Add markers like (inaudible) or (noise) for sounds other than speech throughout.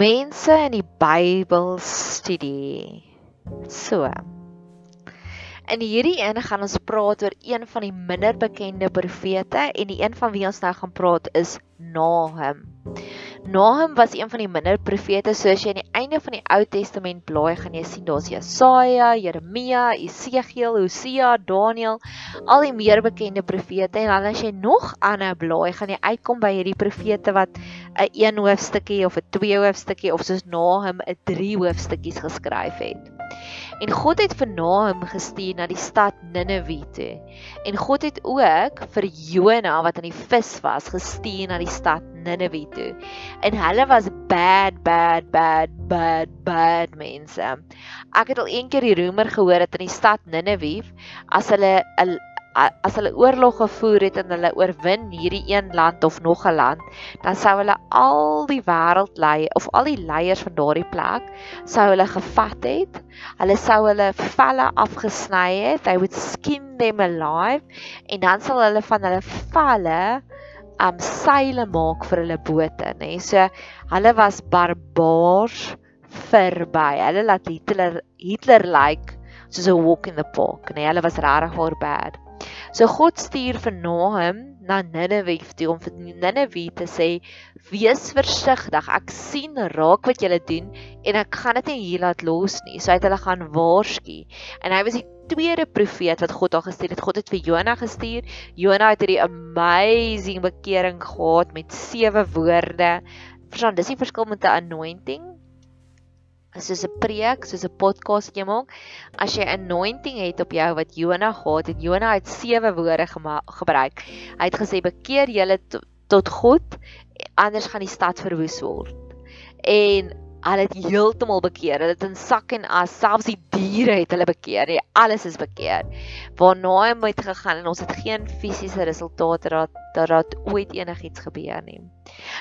Mense in die Bybelstudie. So. In hierdie een gaan ons praat oor een van die minder bekende profete en die een van wie ons nou gaan praat is Nahum. Nahum was een van die minder profete soos jy aan die einde van die Ou Testament blaai gaan jy sien daar's Jesaja, Jeremia, Esegiel, Hosea, Daniël, al die meer bekende profete en dan as jy nog ander blaai gaan jy uitkom by hierdie profete wat 'n een hoofstukkie of 'n twee hoofstukkie of soos Nahum 'n drie hoofstukkies geskryf het. En God het vir Nahum gestuur na die stad Ninive toe. En God het ook vir Jona wat in die vis was gestuur na die stad Ninive toe. En hulle was bad bad bad bad bad mense. Ek het al een keer die roemer gehoor dat in die stad Ninive as hulle 'n as hulle oorlog gevoer het en hulle oorwin hierdie een land of nog 'n land, dan sou hulle al die wêreld lei of al die leiers van daardie plek sou hulle gevat het. Hulle sou hulle velle afgesny het. They would skin them alive en dan sal hulle van hulle velle um seile maak vir hulle bote, nê. So hulle was barbaars verby. Hulle laat Hitler Hitler like soos 'n walk in the park, nê. Hulle was regtig waar bad. So God stuur vir Nahum na Ninive toe om vir Ninive te sê: "Wees versigtig. Ek sien raak wat julle doen en ek gaan dit nie hier laat los nie." So hy het hulle gaan waarsku. En hy was die tweede profeet wat God al gestuur het. God het vir Jona gestuur. Jona het hierdie amazing bekering gehad met sewe woorde. Verstaan, dis die verskil met 'n anointing soos 'n preek, soos 'n podcast jy maak, as jy anointing het op jou wat Jona gehad het, Jona het sewe woorde gebruik. Hy het gesê bekeer julle tot God, anders gaan die stad verwoes word. En hulle het heeltemal bekeer. Hulle het in sak en as, selfs die diere het hulle bekeer. Nee, alles is bekeer. Waarna hy moet gegaan en ons het geen fisiese resultate dat dat ooit enigiets gebeur nie.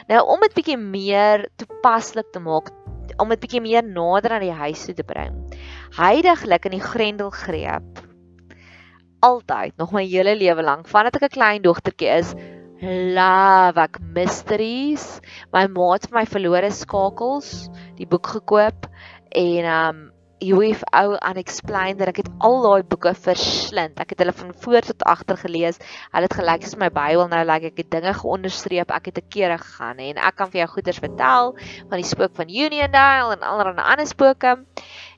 Nou om dit bietjie meer toepaslik te maak, om dit bietjie meer nader aan die huis toe te bring. Heidiglik in die Grendelgreep. Altyd, nog my hele lewe lank, vandat ek 'n klein dogtertjie is, love ek mysteries. My ma het vir my verlore skakels die boek gekoop en um UFO unexplained dat ek het al daai boeke verslind. Ek het hulle van voor tot agter gelees. Hulle het gelyk soos my Bybel nou lyk. Like, ek het dinge geonderstreep. Ek het 'n kere gegaan en ek kan vir jou goeders vertel van die spook van Uniondale en allerlei ander spooke.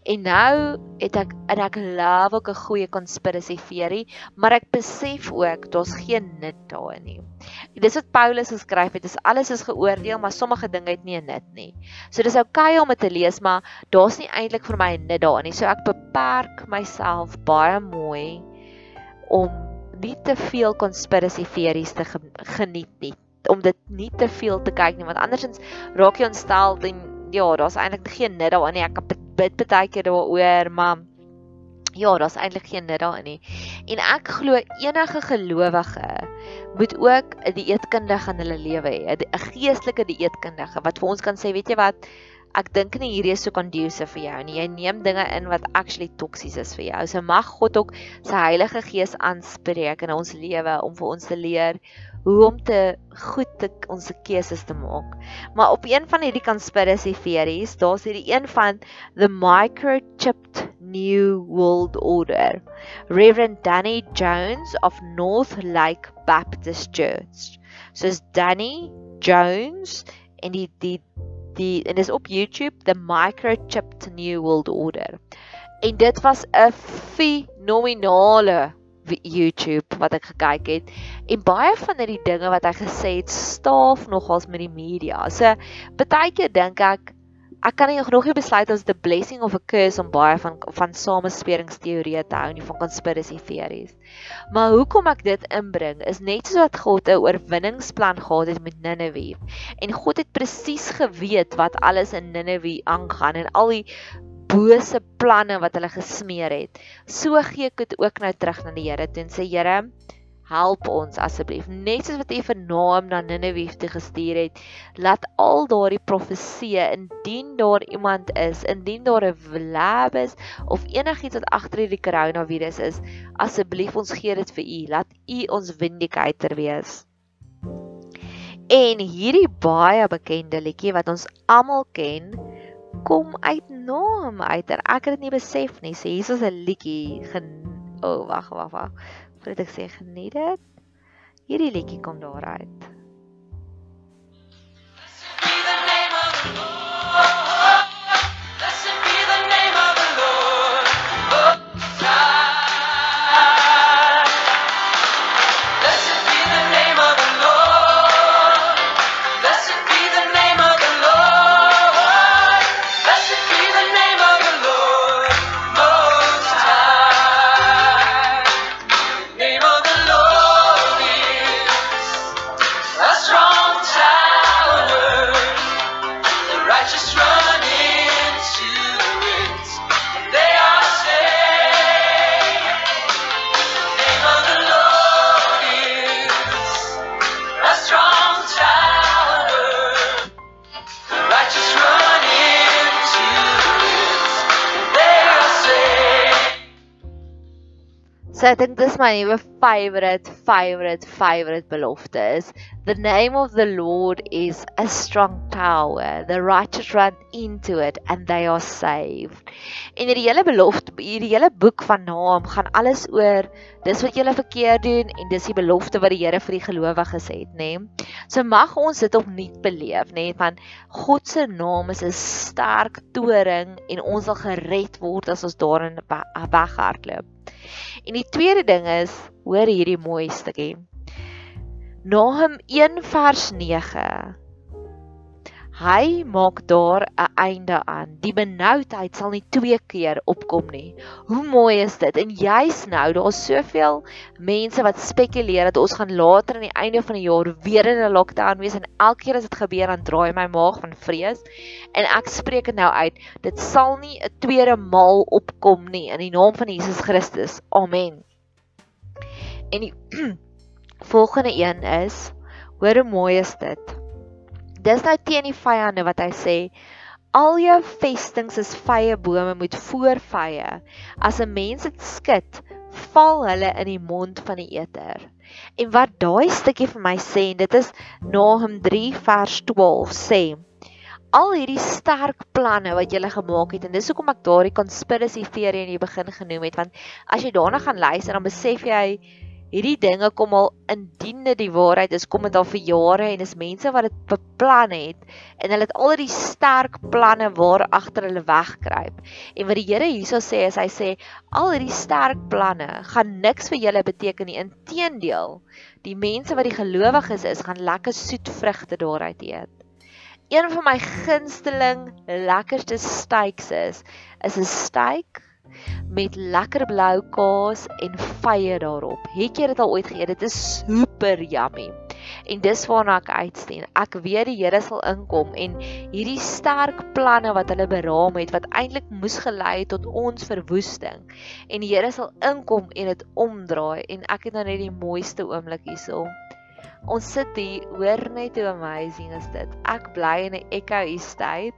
En nou het ek en ek love ook 'n goeie conspiracy theory, maar ek besef ook daar's geen nut daarin nie. Dis wat Paulus geskryf het, is alles is geoordeel, maar sommige dinge het nie 'n nut nie. So dis oukei om dit te lees, maar daar's nie eintlik vir my 'n nut daarin nie. So ek beperk myself baie mooi om nie te veel conspiracy theories te geniet nie om dit nie te veel te kyk nie want andersins raak jy ontstel en ja daar's eintlik geen nut daarin nie ek kan bid baie keer daaroor, maar ja, daar's eintlik geen nut daarin nie. En ek glo enige gelowige moet ook 'n dieetkundige in hulle lewe hê, 'n geestelike dieetkundige wat vir ons kan sê, weet jy wat, ek dink nie hierdie is so conducive vir jou nie. Jy neem dinge in wat actually toksies is vir jou. So mag God ook sy Heilige Gees aanspreek in ons lewe om vir ons te leer hoe om te goed te ons keuses te maak. Maar op een van hierdie conspiracy theories, daar's hierdie een van the microchipped new world order. Reverend Danny Jones of North Lake Baptist Church. So is Danny Jones en die die die en dis op YouTube the microchipped new world order. En dit was 'n fenominale YouTube wat ek gekyk het en baie van hierdie dinge wat hy gesê het staaf nogals met die media. So baie keer dink ek ek kan nie nog nie besluit as 'n blessing of a curse om baie van van samesperingsteorieë te hou nie van conspiracy theories. Maar hoekom ek dit inbring is net so dat God 'n oorwinningsplan gehad het met Ninive. En God het presies geweet wat alles in Ninive aangaan en al die bose planne wat hulle gesmeer het. So gee ek dit ook nou terug na die Here toe en sê Here, help ons asseblief. Net soos wat U vir Naam na Ninive toe gestuur het laat al daardie profeseë indien daar iemand is indien daar 'n lab is of enigiets wat agter hierdie koronavirus is asseblief ons gee dit vir U. Laat U ons vindicator wees. En hierdie baie bekende liedjie wat ons almal ken, kom uit Naam uit. En ek het dit nie besef nie. So hier is 'n liedjie. O, oh, wag, wag, wag. Voordat ek sê geniet dit. Hierdie liedjie kom daar uit. So ek dink dis my nuwe favorite favorite favorite belofte is the name of the Lord is a strong tower the righteous run into it and they are saved. En hierdie hele belofte hierdie hele boek van Naam gaan alles oor dis wat jy verkeerd doen en dis die belofte wat die Here vir die gelowiges het, nê. Nee? So mag ons dit opnuut beleef, nê, nee? van God se naam is 'n sterk toring en ons sal gered word as ons daarin weghardloop. En die tweede ding is, hoor hierdie mooi stukkie. Nahum 1 vers 9. Hy maak daar 'n einde aan. Die benoudheid sal nie twee keer opkom nie. Hoe mooi is dit? En juis nou, daar's soveel mense wat spekuleer dat ons gaan later aan die einde van die jaar weer in 'n lockdown wees en elke keer as dit gebeur dan draai my maag van vrees. En ek spreek dit nou uit. Dit sal nie 'n tweede maal opkom nie in die naam van Jesus Christus. Amen. En die (clears throat) volgende een is hoor hoe mooi is dit? Dis nou teen die vyande wat hy sê al jou vestings is vye bome moet voorvye. As 'n mens dit skud, val hulle in die mond van die eter. En wat daai stukkie vir my sê, en dit is Nahum 3 vers 12 sê Al hierdie sterk planne wat jy gele gemaak het en dis hoekom ek daardie conspiracy theory in die begin genoem het want as jy daarna gaan luister dan besef jy hierdie dinge kom al indien dit die waarheid is, kom dit al vir jare en is mense wat dit beplan het en hulle het al die sterk planne waar agter hulle wegkruip. En wat die Here hierso sê is hy sê al hierdie sterk planne gaan niks vir julle beteken nie. Inteendeel, die mense wat die gelowiges is, gaan lekker soet vrugte daaruit eet. Een van my gunsteling lekkerste steaks is is 'n steak met lekker blou kaas en vye daarop. Het jy dit al ooit geëet? Dit is super yummy. En dis waarna ek uitsteen. Ek weet die Here sal inkom en hierdie sterk planne wat hulle beraam het wat eintlik moes gelei het tot ons verwoesting. En die Here sal inkom en dit omdraai en ek het nou net die mooiste oomblik hierso. Ons sit hier, hoor net hoe amazing is dit. Ek bly in 'n Echo Estate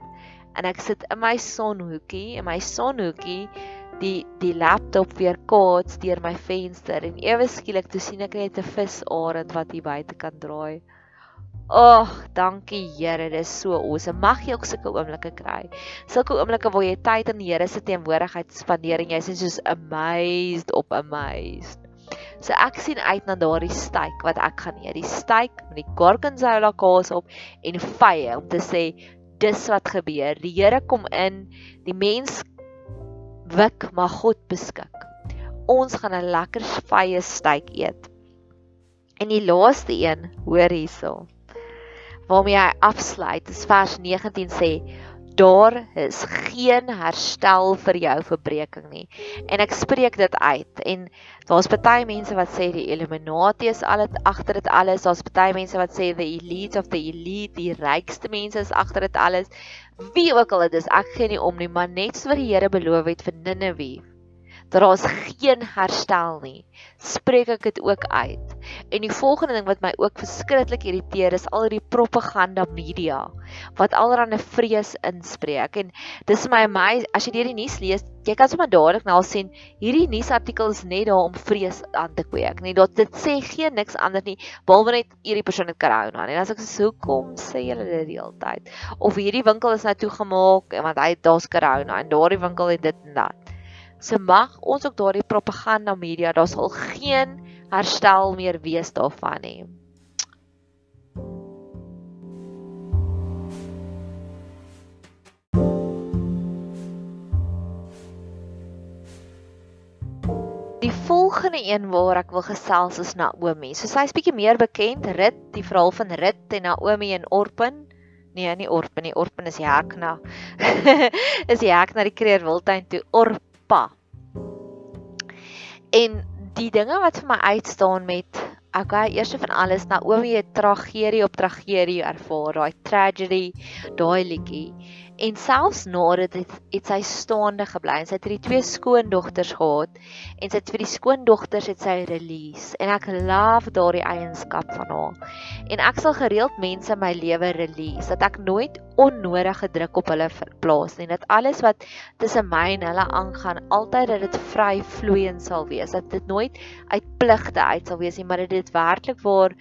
en ek sit in my sonhoekie en my sonhoekie die die laptop weer kaats deur my venster en ewe skielik toe sien ek net 'n visarend wat hier buite kan draai. Ag, oh, dankie Here, dit is so awesome. Mag jy ook sulke oomblikke kry. Sulke oomblikke waar jy tyd in die Here se teenwoordigheid spandeer en jy is soos amazed op amazed. So ek sien uit na daardie steak wat ek gaan eet. Die steak met die gorgonzola kaas op en vye om te sê dis wat gebeur. Die Here kom in, die mens wik maar God beskik. Ons gaan 'n lekker vye steak eet. En die laaste een, hoor hierso. Waarmee hy afsluit, is vers 19 sê daar is geen herstel vir jou verbreeking nie. En ek spreek dit uit en daar's baie mense wat sê die Illuminati is al dit agter dit alles. Daar's baie mense wat sê the elite of the elite, die rykste mense is agter dit alles wie ook al dit is, ek gee nie om nie, maar net so wat die Here beloof het vir Ninive. Daar's geen herstel nie, spreek ek dit ook uit. En die volgende ding wat my ook verskriklik irriteer is al die propaganda media wat allerlei vrees inspreek. En dis my my as jy deur die nuus lees, jy kan sommer dadelik nou sien hierdie nuusartikel is net daar om vrees aan te kweek. Nee, dit dit sê geen niks anders nie behalwe net hierdie persoon het corona. En as ek sê hoekom sê julle dit die hele tyd? Of hierdie winkel is nou toegemaak want hy daar's corona en daardie winkel het dit en dat. So mag ons ook daardie propaganda media, daar sal geen herstel meer wees daarvan nie. Die volgende een waar ek wil gesels is Naomi. So sy's bietjie meer bekend, Rut, die verhaal van Rut en Naomi en Orpen. Nee, nie Orpen nie, Orpen is die hek na. (laughs) is die hek na die Kreer Wildtuin toe Orpa. En die dinge wat vir my uitstaan met okay, eers van alles Naomi het tragedie op tragedie ervaar, daai tragedy, daai liedjie. En selfs nadat het, het sy staande gebly. Sy het hierdie twee skoondogters gehad en sy het vir die skoondogters het sy release en ek love daardie eienskap van haar. En ek sal gereeld mense in my lewe release dat ek nooit onnodige druk op hulle plaas nie. Dat alles wat tussen my en hulle aangaan altyd dat dit vry vloeiend sal wees. Dat dit nooit uit pligte uit sal wees nie, maar dat dit werklik waar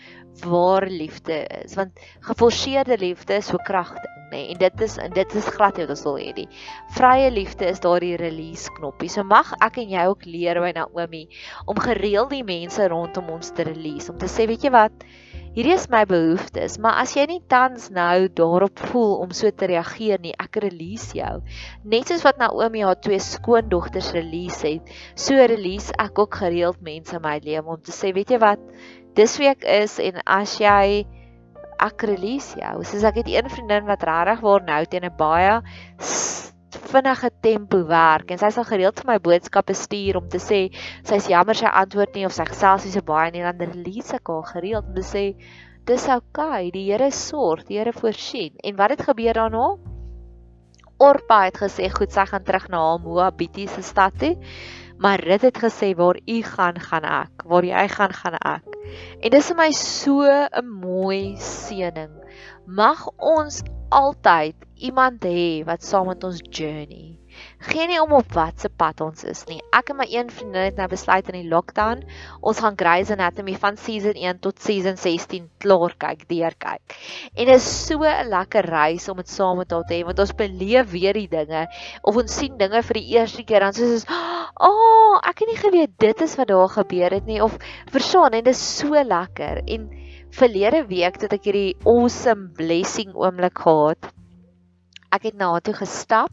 waar liefde is. Want geforseerde liefde is so kragtig nê nee, en dit is en dit is glad nie wat ons wil hê nie. Vrye liefde is daardie release knoppie. So mag ek en jy ook leer by Naomi om gereeld die mense rondom ons te release om te sê weet jy wat Hierdie is my behoeftes, maar as jy nie tans nou daarop voel om so te reageer nie, ek release jou. Net soos wat Naomi haar twee skoondogters release het, so release ek ook gereeld mense in my lewe om te sê, weet jy wat, dis wie ek is en as jy ek release jou. Soos ek het een vriendin wat regtig waar nou teen 'n baie vinnige tempo werk en sy sal gereeld vir my boodskappe stuur om te sê sy's jammer sy antwoord nie of sy gesels nie so baie nie dan release ek haar gereeld om te sê dis oukei, die Here sorg, die Here voorsien. En wat het gebeur daarna? Orpa het gesê goed, sy gaan terug na haar Moabitiese stad toe. Maar Rut het gesê waar u gaan, gaan ek. Waar jy gaan, gaan ek. En dis vir my so 'n mooi seëning. Mag ons altyd iemand hê wat saam met ons journey. Geen nie om op watse pad ons is nie. Ek en my een vriendin het nou besluit in die lockdown, ons gaan Grey's Anatomy van season 1 tot season 16 klaar kyk, deur kyk. En dit is so 'n lekker reis om dit saam met haar te hê, want ons beleef weer die dinge of ons sien dinge vir die eerste keer dan soos, "Ag, oh, ek het nie geweet dit is wat daar gebeur het nie." Of verstaan, en dit is so lekker. En verlede week het ek hierdie awesome blessing oomblik gehad. Ek het na haar toe gestap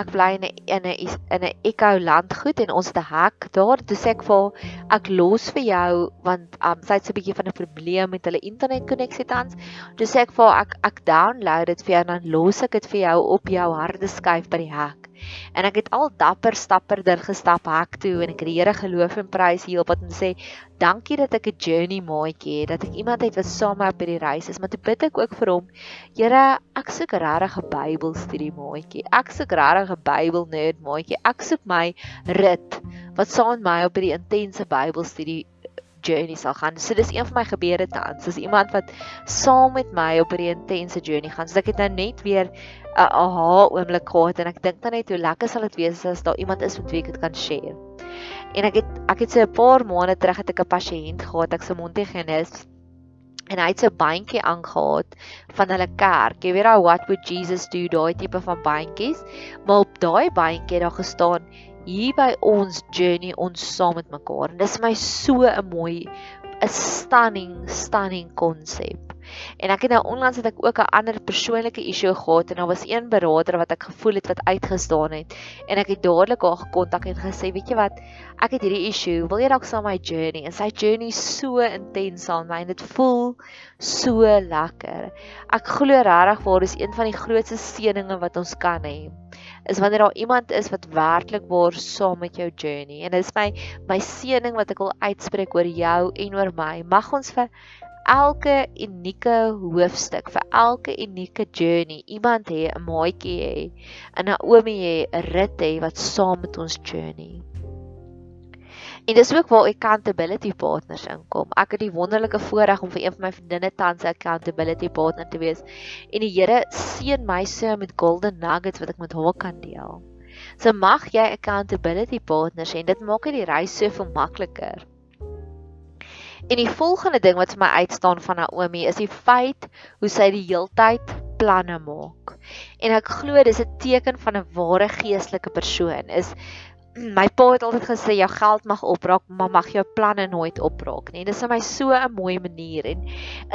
ek bly in 'n in 'n in 'n Echo landgoed en ons het 'n hek daar. Toe sê ek vir ek los vir jou want um, sy het so 'n bietjie van 'n probleem met hulle internet koneksie tans. Toe sê ek vir ek ek download dit vir jou en dan los ek dit vir jou op jou harde skyf by die hek. En ek het al dapper stapperder gestap hek toe en ek het die Here geloof en prys hier op wat om sê dankie dat ek 'n journey maatjie het, dat ek iemand het wat saam met my op hierdie reis is, maar toe bid ek ook vir hom. Here, ek soek regtig 'n Bybelstudie maatjie. Ek soek regtig 'n Bybel nerd maatjie. Ek soek my rit wat saam met my op hierdie intense Bybelstudie journey sal gaan. So dis een van my gebede tans. Dis iemand wat saam met my op 'n intense journey gaan. So ek het nou net weer 'n aha oomblik gehad en ek dink dan net hoe lekker sal dit wees as daar iemand is met wie ek dit kan share. En ek het ek het so 'n paar maande terug het ek 'n pasiënt gehad, ek se mondhygiënis en hy het so 'n bandjie aangehaat van hulle kerk. Jy weet daai what would Jesus do daai tipe van bandjies, maar op daai bandjie het daar gestaan hier by ons journey ons saam met mekaar. En dis my so 'n mooi 'n stunning stunning konsep. En ek het nou onlangs het ek ook 'n ander persoonlike issue gehad en daar was een beraader wat ek gevoel het wat uitgestaan het en ek het dadelik haar gekontak en gesê, weet jy wat, ek het hierdie issue, wil jy dalk saam my journey? En sy journey so intens aan my en dit voel so lekker. Ek glo regtig waar dis een van die grootste seëninge wat ons kan hê is wanneer daar iemand is wat werklik waar saam met jou journey. En dit is my my seëning wat ek wil uitspreek oor jou en oor my. Mag ons vir elke unieke hoofstuk vir elke unieke journey iemand hê 'n maatjie hê 'n Naomi hê 'n rit hê wat saam met ons journey En dis ook waar accountability partners inkom. Ek het die wonderlike voorreg om vir een van my vriendinne tans accountability partner te wees. En die Here seën my so met golden nuggets wat ek met haar kan deel. So mag jy accountability partners hê en dit maak dit die reis soveel makliker. En die volgende ding wat vir my uitstaan van Naomi is die feit hoe sy die heeltyd planne maak. En ek glo dis 'n teken van 'n ware geestelike persoon. Is (clears throat) my pa het altyd gesê jou geld mag opraak, maar mag jou planne nooit opraak nie. Dis vir my so 'n mooi manier en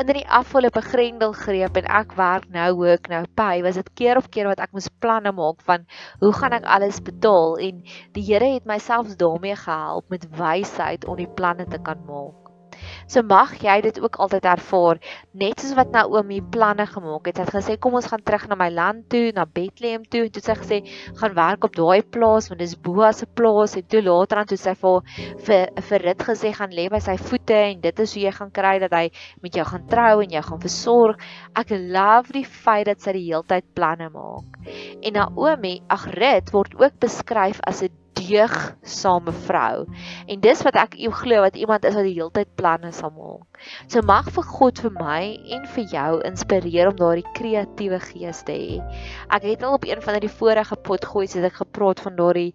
in die afgelope grendelgreep en ek werk nou ook nou by, was dit keer op keer wat ek moes planne maak van hoe gaan ek alles betaal en die Here het myself daarmee gehelp met wysheid om die planne te kan maak. So mag jy dit ook altyd ervaar, net soos wat Naomi planne gemaak het. Sy het gesê kom ons gaan terug na my land toe, na Bethlehem toe toe sy gesê gaan werk op daai plaas want dis Boas se plaas en toe later aan toe sy vir vir vir Rit gesê gaan lê by sy voete en dit is hoe jy gaan kry dat hy met jou gaan trou en jou gaan versorg. Ek love die feit dat sy die heeltyd planne maak. En Naomi, ag Rit word ook beskryf as 'n deugsame vrou. En dis wat ek jou glo wat iemand is wat die hele tyd planne sal maak. So mag vir God vir my en vir jou inspireer om daardie kreatiewe gees te hê. Ek het al op een van die vorige potgoeie het ek gepraat van daardie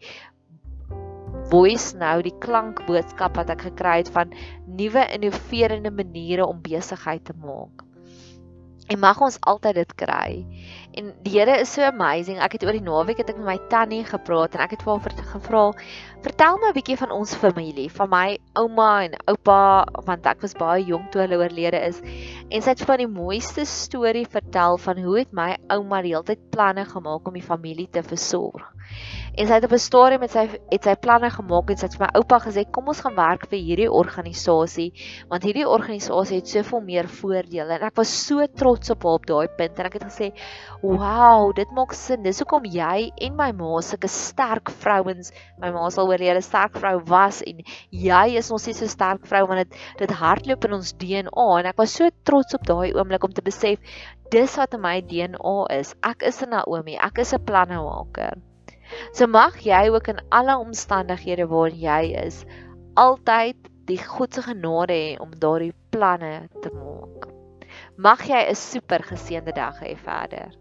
voice nou die klankboodskap wat ek gekry het van nuwe innoverende maniere om besigheid te maak. En mag ons altyd dit kry. En die Here is so amazing. Ek het oor die naweek het ek met my tannie gepraat en ek het vir haar gevra, "Vertel my 'n bietjie van ons familie, van my ouma en oupa, want ek was baie jonk toe hulle oorlede is." En sy het van die mooiste storie vertel van hoe het my ouma die hele tyd planne gemaak om die familie te versorg. En sy het op 'n stadium met sy het sy planne gemaak en sy het vir my oupa gesê kom ons gaan werk vir hierdie organisasie want hierdie organisasie het soveel meer voordele en ek was so trots op haar op daai punt en ek het gesê wow dit maak sin dis hoekom jy en my ma sulke sterk vrouens my ma sal oor jy 'n sterk vrou was en jy is ons nie so sterk vrou want dit dit hardloop in ons DNA en ek was so trots op daai oomblik om te besef dis wat in my DNA is ek is 'n Naomi ek is 'n plannemaker So mag jy ook in alle omstandighede waarin jy is, altyd die God se genade hê om daardie planne te maak. Mag jy 'n super geseënde dag hê verder.